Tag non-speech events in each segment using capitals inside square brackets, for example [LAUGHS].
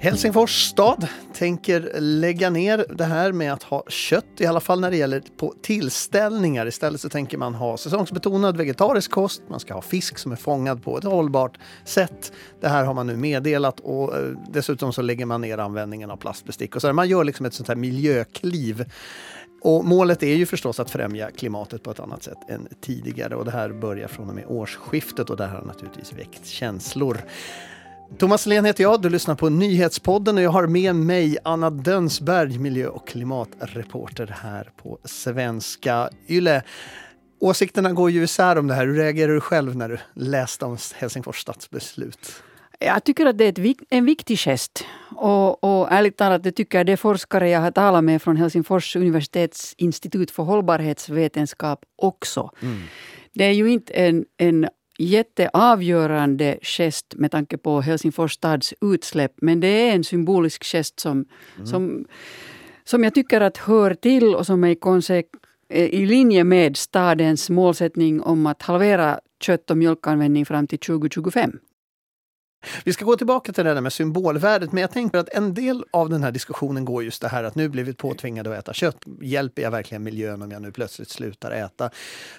Helsingfors stad tänker lägga ner det här med att ha kött, i alla fall när det gäller på tillställningar. Istället så tänker man ha säsongsbetonad vegetarisk kost, man ska ha fisk som är fångad på ett hållbart sätt. Det här har man nu meddelat och eh, dessutom så lägger man ner användningen av plastbestick. Och så man gör liksom ett sånt här miljökliv. Och målet är ju förstås att främja klimatet på ett annat sätt än tidigare och det här börjar från och med årsskiftet och det här har naturligtvis väckt känslor. Thomas Len heter jag, du lyssnar på Nyhetspodden och jag har med mig Anna Dönsberg, miljö och klimatreporter här på Svenska Yle. Åsikterna går ju isär om det här. Hur reagerar du själv när du läste om Helsingfors stadsbeslut? Jag tycker att det är en viktig gest. Och, och ärligt talat, det tycker de forskare jag har talat med från Helsingfors universitets institut för hållbarhetsvetenskap också. Mm. Det är ju inte en, en jätteavgörande gest med tanke på Helsingfors stads utsläpp. Men det är en symbolisk gest som, mm. som, som jag tycker att hör till och som är i linje med stadens målsättning om att halvera kött och mjölkanvändning fram till 2025. Vi ska gå tillbaka till det där med symbolvärdet, men jag tänker att en del av den här diskussionen går just det här att nu blivit påtvingade att äta kött. Hjälper jag verkligen miljön om jag nu plötsligt slutar äta?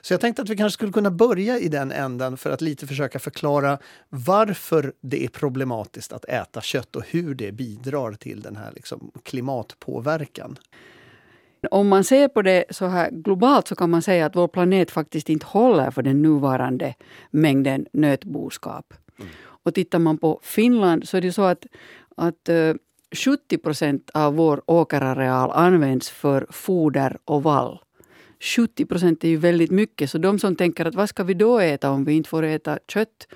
Så jag tänkte att vi kanske skulle kunna börja i den änden för att lite försöka förklara varför det är problematiskt att äta kött och hur det bidrar till den här liksom klimatpåverkan. Om man ser på det så här globalt så kan man säga att vår planet faktiskt inte håller för den nuvarande mängden nötboskap. Mm. Och tittar man på Finland så är det så att, att eh, 70 procent av vår åkerareal används för foder och vall. 70 procent är ju väldigt mycket, så de som tänker att vad ska vi då äta om vi inte får äta kött?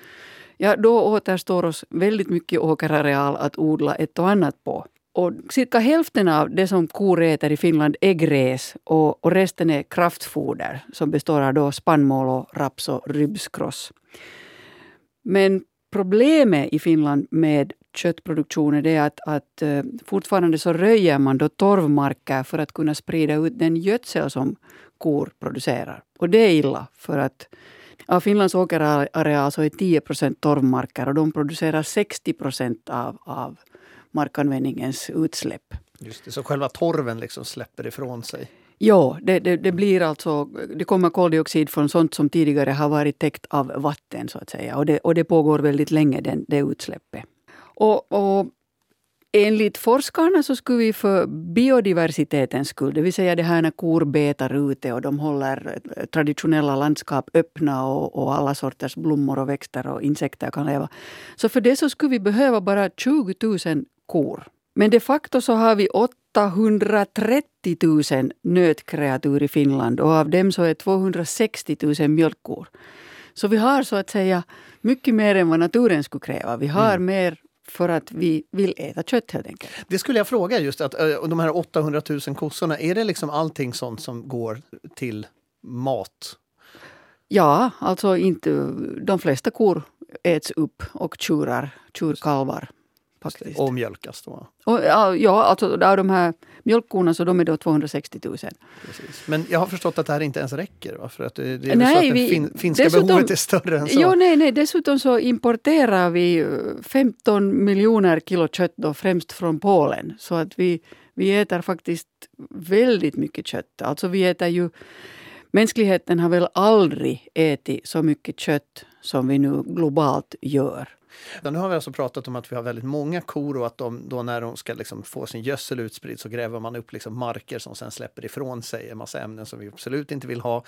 Ja, då återstår oss väldigt mycket åkerareal att odla ett och annat på. Och cirka hälften av det som kor äter i Finland är gräs och, och resten är kraftfoder som består av då spannmål, och raps och rybskross. Men problemet i Finland med köttproduktionen är att, att eh, fortfarande så röjer man då torvmarker för att kunna sprida ut den gödsel som kor producerar. Och det är illa för att av Finlands åkerareal så är 10 procent torvmarker och de producerar 60 procent av, av markanvändningens utsläpp. Just det, så själva torven liksom släpper ifrån sig? Ja, det, det, det, blir alltså, det kommer koldioxid från sånt som tidigare har varit täckt av vatten. så att säga. Och det, och det pågår väldigt länge, den, det utsläppet. Och, och enligt forskarna så skulle vi för biodiversitetens skull, det vill säga det här när kor betar ute och de håller traditionella landskap öppna och, och alla sorters blommor och växter och insekter kan leva. Så för det så skulle vi behöva bara 20 000 kor. Men de facto så har vi 830 000 nötkreatur i Finland och av dem så är 260 000 mjölkkor. Så vi har så att säga mycket mer än vad naturen skulle kräva. Vi har mm. mer för att vi vill äta kött helt enkelt. Det skulle jag fråga just att de här 800 000 kossorna, är det liksom allting sånt som går till mat? Ja, alltså inte, de flesta kor äts upp och tjurar, tjurkalvar Faktiskt. Och mjölkas då? Och, ja, alltså av de här mjölkkorna så de är då 260 000. Precis. Men jag har förstått att det här inte ens räcker? Va? För att det, det är nej, så att det fin, finska dessutom, behovet är större än så? Jo, nej, nej. Dessutom så importerar vi 15 eh, miljoner kilo kött då, främst från Polen. Så att vi, vi äter faktiskt väldigt mycket kött. Alltså vi äter ju Mänskligheten har väl aldrig ätit så mycket kött som vi nu globalt gör. Nu har vi alltså pratat om att vi har väldigt många kor och att de då när de ska liksom få sin gödsel utspridd så gräver man upp liksom marker som sen släpper ifrån sig en massa ämnen som vi absolut inte vill ha.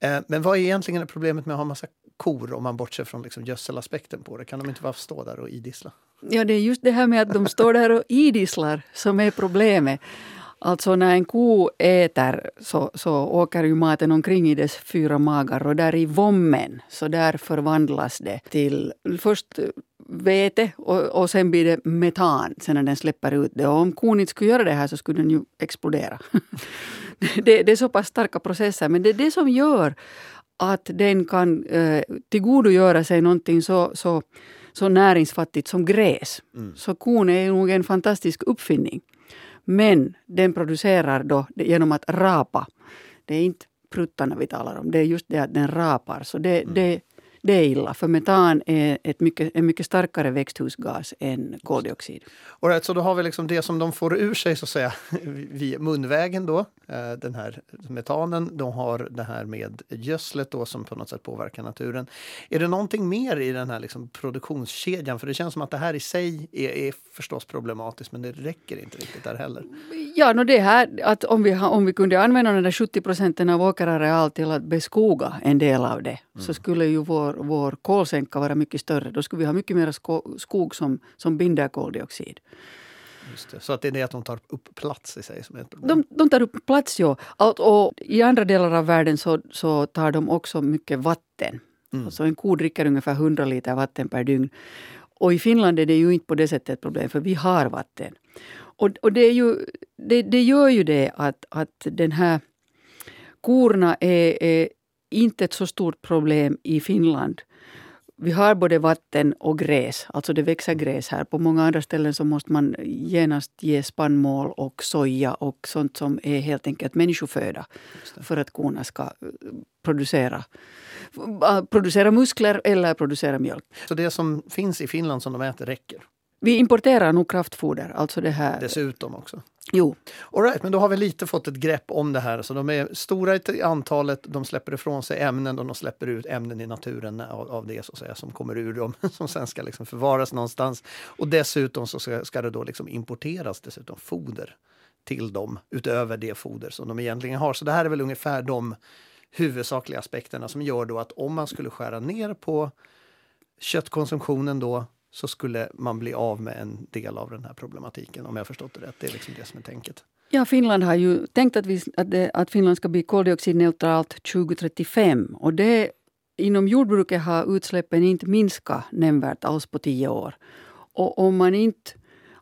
Eh, men vad är egentligen problemet med att ha massa kor om man bortser från liksom gödselaspekten på det? Kan de inte bara stå där och idissla? Ja, det är just det här med att de står där och idisslar som är problemet. Alltså när en ko äter så, så åker ju maten omkring i dess fyra magar och där i vommen så där förvandlas det till först vete och, och sen blir det metan sen när den släpper ut det. Och om kon inte skulle göra det här så skulle den ju explodera. [LAUGHS] det, det, är så pass starka processer men det är det som gör att den kan eh, tillgodogöra sig någonting så, så, så näringsfattigt som gräs. Mm. Så kon är nog en fantastisk uppfinning. Men den producerar då genom att rapa. Det är inte pruttarna vi talar om, det är just det att den rapar. Så det, mm. det, det är illa, för metan är ett mycket, en mycket starkare växthusgas än koldioxid. All right, så då har vi liksom det som de får ur sig så att säga [LAUGHS] via munvägen då, eh, den här metanen. De har det här med gödslet då som på något sätt påverkar naturen. Är det någonting mer i den här liksom produktionskedjan? För det känns som att det här i sig är, är förstås problematiskt men det räcker inte riktigt där heller. Ja, no det här att om vi, om vi kunde använda de där 70 procenten av åkerareal till att beskoga en del av det mm. så skulle ju vår, vår kolsänka vara mycket större. Då skulle vi ha mycket mer skog som, som binder koldioxid. Just det. Så att det är det att de tar upp plats i sig som är ett problem? De, de tar upp plats, ja. Och, I andra delar av världen så, så tar de också mycket vatten. Mm. Alltså en ko dricker ungefär 100 liter vatten per dygn. Och i Finland är det ju inte på det sättet ett problem, för vi har vatten. Och, och det, är ju, det, det gör ju det att, att den här korna är, är inte ett så stort problem i Finland. Vi har både vatten och gräs, alltså det växer gräs här. På många andra ställen så måste man genast ge spannmål och soja och sånt som är helt enkelt människoföda för att korna ska eh, producera producera muskler eller producera mjölk. Så det som finns i Finland som de äter räcker? Vi importerar nog kraftfoder. Alltså det här. Dessutom också? Jo. All right, men då har vi lite fått ett grepp om det här. Så de är stora i antalet, de släpper ifrån sig ämnen och de släpper ut ämnen i naturen av, av det så att säga, som kommer ur dem, [LAUGHS] som sen ska liksom förvaras någonstans. Och dessutom så ska, ska det då liksom importeras dessutom foder till dem utöver det foder som de egentligen har. Så det här är väl ungefär de huvudsakliga aspekterna som gör då att om man skulle skära ner på köttkonsumtionen då så skulle man bli av med en del av den här problematiken om jag förstått det rätt. Det är liksom det som är tänket. Ja, Finland har ju tänkt att, vi, att, det, att Finland ska bli koldioxidneutralt 2035 och det inom jordbruket har utsläppen inte minskat nämnvärt alls på tio år. Och om man inte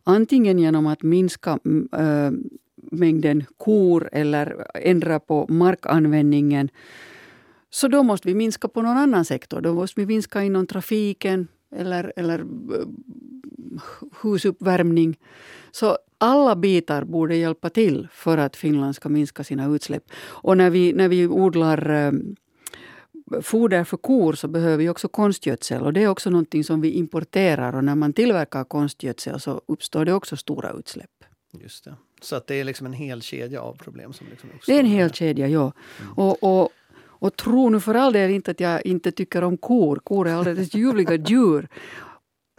antingen genom att minska mm, äh, mängden kor eller ändra på markanvändningen så då måste vi minska på någon annan sektor. Då måste vi minska inom trafiken, eller, eller eh, husuppvärmning. Så alla bitar borde hjälpa till för att Finland ska minska sina utsläpp. Och när vi, när vi odlar eh, foder för kor så behöver vi också konstgödsel. Och det är också någonting som vi importerar. Och när man tillverkar konstgödsel så uppstår det också stora utsläpp. Just det. Så att det är liksom en hel kedja av problem som liksom Det är en hel kedja, ja. Mm. Och, och och tro nu för all del inte att jag inte tycker om kor. Kor är alldeles ljuvliga djur.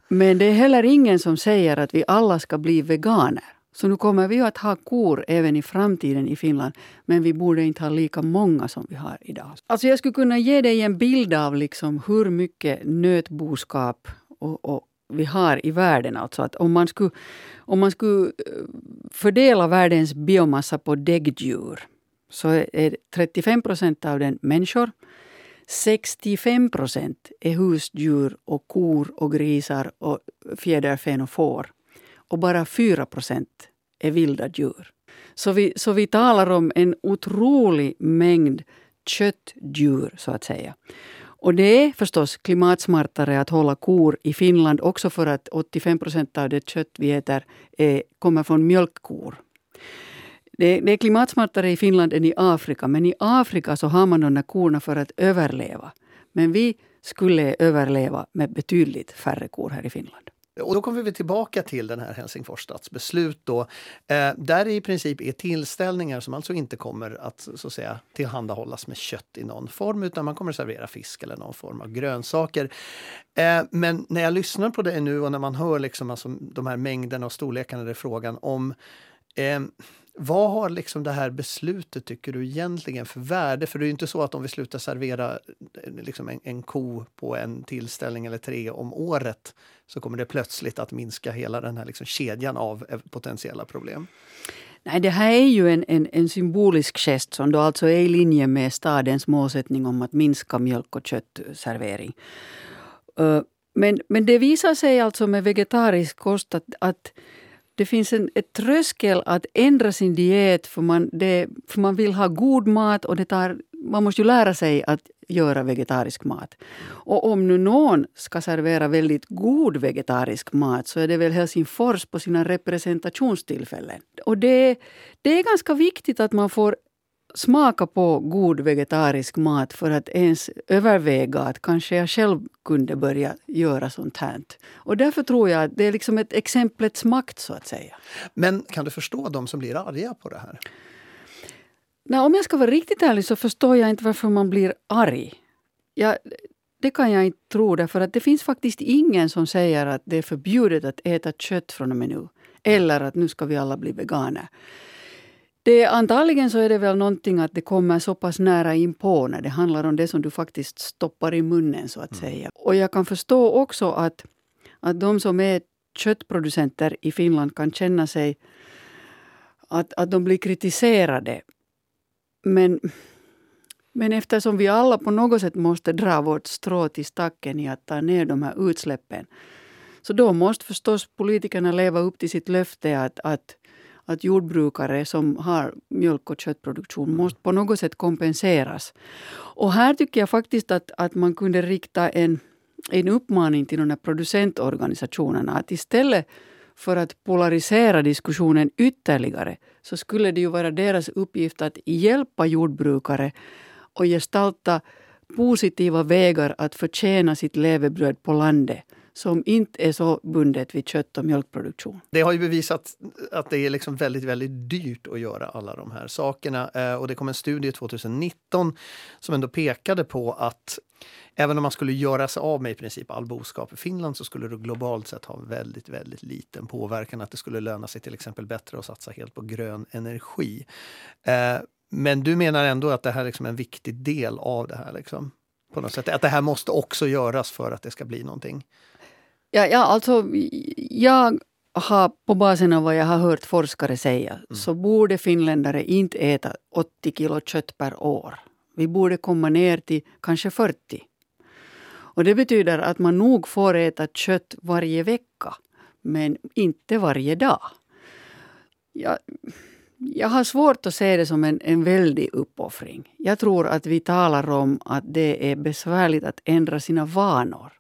Men det är heller ingen som säger att vi alla ska bli veganer. Så nu kommer vi att ha kor även i framtiden i Finland. Men vi borde inte ha lika många som vi har idag. Alltså jag skulle kunna ge dig en bild av liksom hur mycket nötboskap och, och vi har i världen. Alltså att om, man skulle, om man skulle eh, fördela världens biomassa på däggdjur så är 35 procent av den människor. 65 procent är husdjur och kor och grisar och fjäderfän och får. Och bara 4 procent är vilda djur. Så vi, så vi talar om en otrolig mängd köttdjur, så att säga. Och det är förstås klimatsmartare att hålla kor i Finland också för att 85 procent av det kött vi äter är, kommer från mjölkkor. Det, det är klimatsmartare i Finland än i Afrika, men i Afrika så har man de där korna för att överleva. Men vi skulle överleva med betydligt färre kor här i Finland. Och då kommer vi tillbaka till den här Helsingfors stadsbeslut då, eh, där det i princip är tillställningar som alltså inte kommer att, så att säga, tillhandahållas med kött i någon form utan man kommer att servera fisk eller någon form av grönsaker. Eh, men när jag lyssnar på det nu och när man hör liksom alltså de här mängderna och storlekarna det är frågan om eh, vad har liksom det här beslutet, tycker du, egentligen för värde? För det är ju inte så att om vi slutar servera eh, liksom en, en ko på en tillställning eller tre om året så kommer det plötsligt att minska hela den här liksom kedjan av eh, potentiella problem. Nej, det här är ju en, en, en, symbolisk gest som då alltså är i linje med stadens målsättning om att minska mjölk och köttservering. Eh, men, men det visar sig alltså med vegetarisk kost att, att det finns en ett tröskel att ändra sin diet för man, det, för man vill ha god mat och det tar, man måste ju lära sig att göra vegetarisk mat. Och om nu någon ska servera väldigt god vegetarisk mat så är det väl Helsingfors på sina representationstillfällen. Och det, det är ganska viktigt att man får smaka på god vegetarisk mat för att ens överväga att kanske jag själv kunde börja göra sånt här. Och därför tror jag att det är liksom ett exemplets makt så att säga. Men kan du förstå de som blir arga på det här? Nej, om jag ska vara riktigt ärlig så förstår jag inte varför man blir arg. Jag, det kan jag inte tro därför att det finns faktiskt ingen som säger att det är förbjudet att äta kött från och med nu. Eller att nu ska vi alla bli veganer. Det, antagligen så är det väl någonting att det kommer så pass nära inpå när det handlar om det som du faktiskt stoppar i munnen så att mm. säga. Och jag kan förstå också att, att de som är köttproducenter i Finland kan känna sig att, att de blir kritiserade. Men, men eftersom vi alla på något sätt måste dra vårt strå till stacken i att ta ner de här utsläppen så då måste förstås politikerna leva upp till sitt löfte att, att att jordbrukare som har mjölk och köttproduktion måste på något sätt kompenseras. Och här tycker jag faktiskt att, att man kunde rikta en, en uppmaning till de här producentorganisationerna att istället för att polarisera diskussionen ytterligare så skulle det ju vara deras uppgift att hjälpa jordbrukare och gestalta positiva vägar att förtjäna sitt levebröd på landet som inte är så bundet vid kött och mjölkproduktion. Det har ju bevisat att det är liksom väldigt, väldigt dyrt att göra alla de här sakerna. Eh, och det kom en studie 2019 som ändå pekade på att även om man skulle göra sig av med i princip all boskap i Finland så skulle det globalt sett ha väldigt, väldigt liten påverkan. Att det skulle löna sig till exempel bättre att satsa helt på grön energi. Eh, men du menar ändå att det här liksom är liksom en viktig del av det här? Liksom, på något sätt. Att det här måste också göras för att det ska bli någonting? Ja, ja, alltså, jag har på basen av vad jag har hört forskare säga mm. så borde finländare inte äta 80 kilo kött per år. Vi borde komma ner till kanske 40. Och det betyder att man nog får äta kött varje vecka, men inte varje dag. Jag, jag har svårt att se det som en, en väldig uppoffring. Jag tror att vi talar om att det är besvärligt att ändra sina vanor.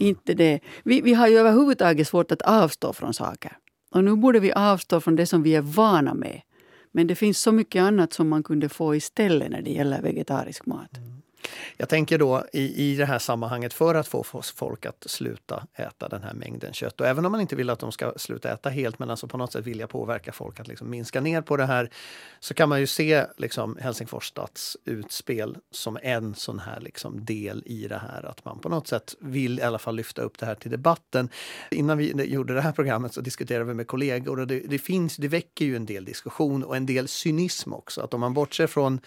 Inte det. Vi, vi har ju överhuvudtaget svårt att avstå från saker. Och nu borde vi avstå från det som vi är vana med. Men det finns så mycket annat som man kunde få istället när det gäller vegetarisk mat. Mm. Jag tänker då i, i det här sammanhanget för att få folk att sluta äta den här mängden kött. Och även om man inte vill att de ska sluta äta helt men alltså på något sätt vilja påverka folk att liksom minska ner på det här så kan man ju se liksom Helsingfors stads utspel som en sån här liksom del i det här. Att man på något sätt vill i alla fall lyfta upp det här till debatten. Innan vi gjorde det här programmet så diskuterade vi med kollegor och det, det finns, det väcker ju en del diskussion och en del cynism också. Att om man bortser från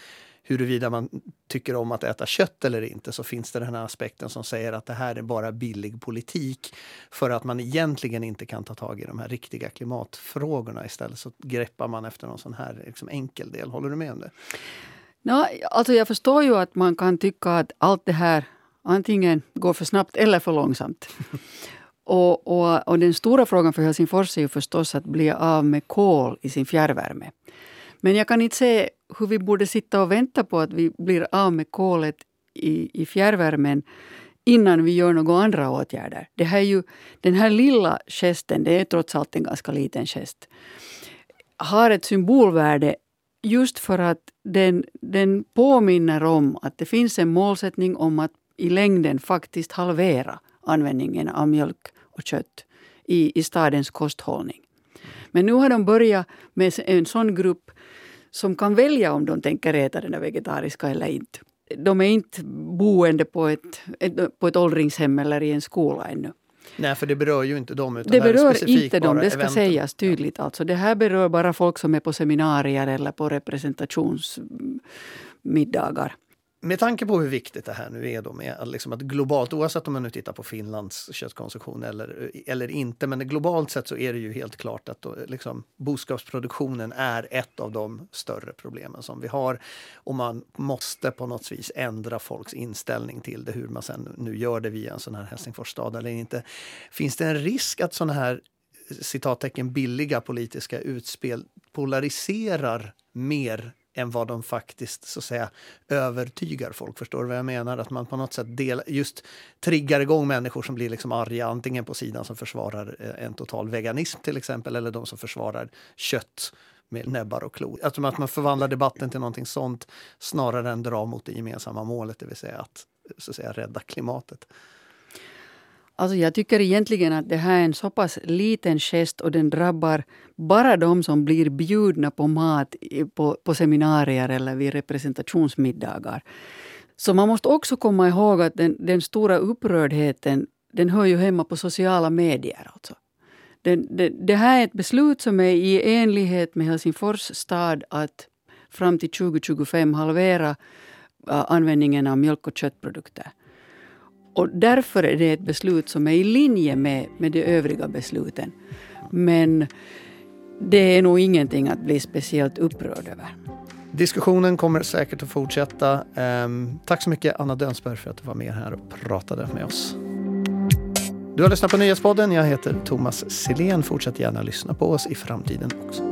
huruvida man tycker om att äta kött eller inte så finns det den här aspekten som säger att det här är bara billig politik för att man egentligen inte kan ta tag i de här riktiga klimatfrågorna. Istället så greppar man efter någon sån här liksom enkel del. Håller du med om det? Ja, alltså jag förstår ju att man kan tycka att allt det här antingen går för snabbt eller för långsamt. [LAUGHS] Och, och, och, den stora frågan för Helsingfors är ju förstås att bli av med kol i sin fjärrvärme. Men jag kan inte se hur vi borde sitta och vänta på att vi blir av med kolet i, i fjärrvärmen innan vi gör några andra åtgärder. Det här är ju, den här lilla gesten, det är trots allt en ganska liten gest, har ett symbolvärde just för att den, den påminner om att det finns en målsättning om att i längden faktiskt halvera användningen av mjölk och kött i, i stadens kosthållning. Men nu har de börjat med en sån grupp som kan välja om de tänker äta den vegetariska eller inte. De är inte boende på ett, på ett åldringshem eller i en skola ännu. Nej, för det berör ju inte dem. Utan det berör inte dem, det ska eventen. sägas tydligt. Alltså, det här berör bara folk som är på seminarier eller på representationsmiddagar med tanke på hur viktigt det här nu är då med liksom att globalt, oavsett om man nu tittar på Finlands köttkonsumtion eller, eller inte, men globalt sett så är det ju helt klart att då, liksom, boskapsproduktionen är ett av de större problemen som vi har. Och man måste på något vis ändra folks inställning till det, hur man sen nu gör det via en sån här Helsingforsstad eller inte. Finns det en risk att såna här citattecken billiga politiska utspel polariserar mer än vad de faktiskt så att säga övertygar folk. Förstår du vad jag menar? Att man på något sätt del, just triggar igång människor som blir liksom arga antingen på sidan som försvarar eh, en total veganism till exempel eller de som försvarar kött med näbbar och klor. Alltså att man förvandlar debatten till någonting sånt snarare än dra mot det gemensamma målet, det vill säga att, så att säga, rädda klimatet. Alltså jag tycker egentligen att det här är en så pass liten gest och den drabbar bara de som blir bjudna på mat på, på seminarier eller vid representationsmiddagar. Så man måste också komma ihåg att den, den stora upprördheten den hör ju hemma på sociala medier. Alltså. Det, den, det, här är ett beslut som är i enlighet med Helsingfors stad att fram till 2025 halvera användningen av mjölk och köttprodukter. Och därför är det ett beslut som är i linje med, med de övriga besluten. Men det är nog ingenting att bli speciellt upprörd över. Diskussionen kommer säkert att fortsätta. Ehm, tack så mycket Anna Dönsberg för att du var med här och pratade med oss. Du har lyssnat på Nyhetspodden. Jag heter Thomas Silén. Fortsätt gärna lyssna på oss i framtiden också.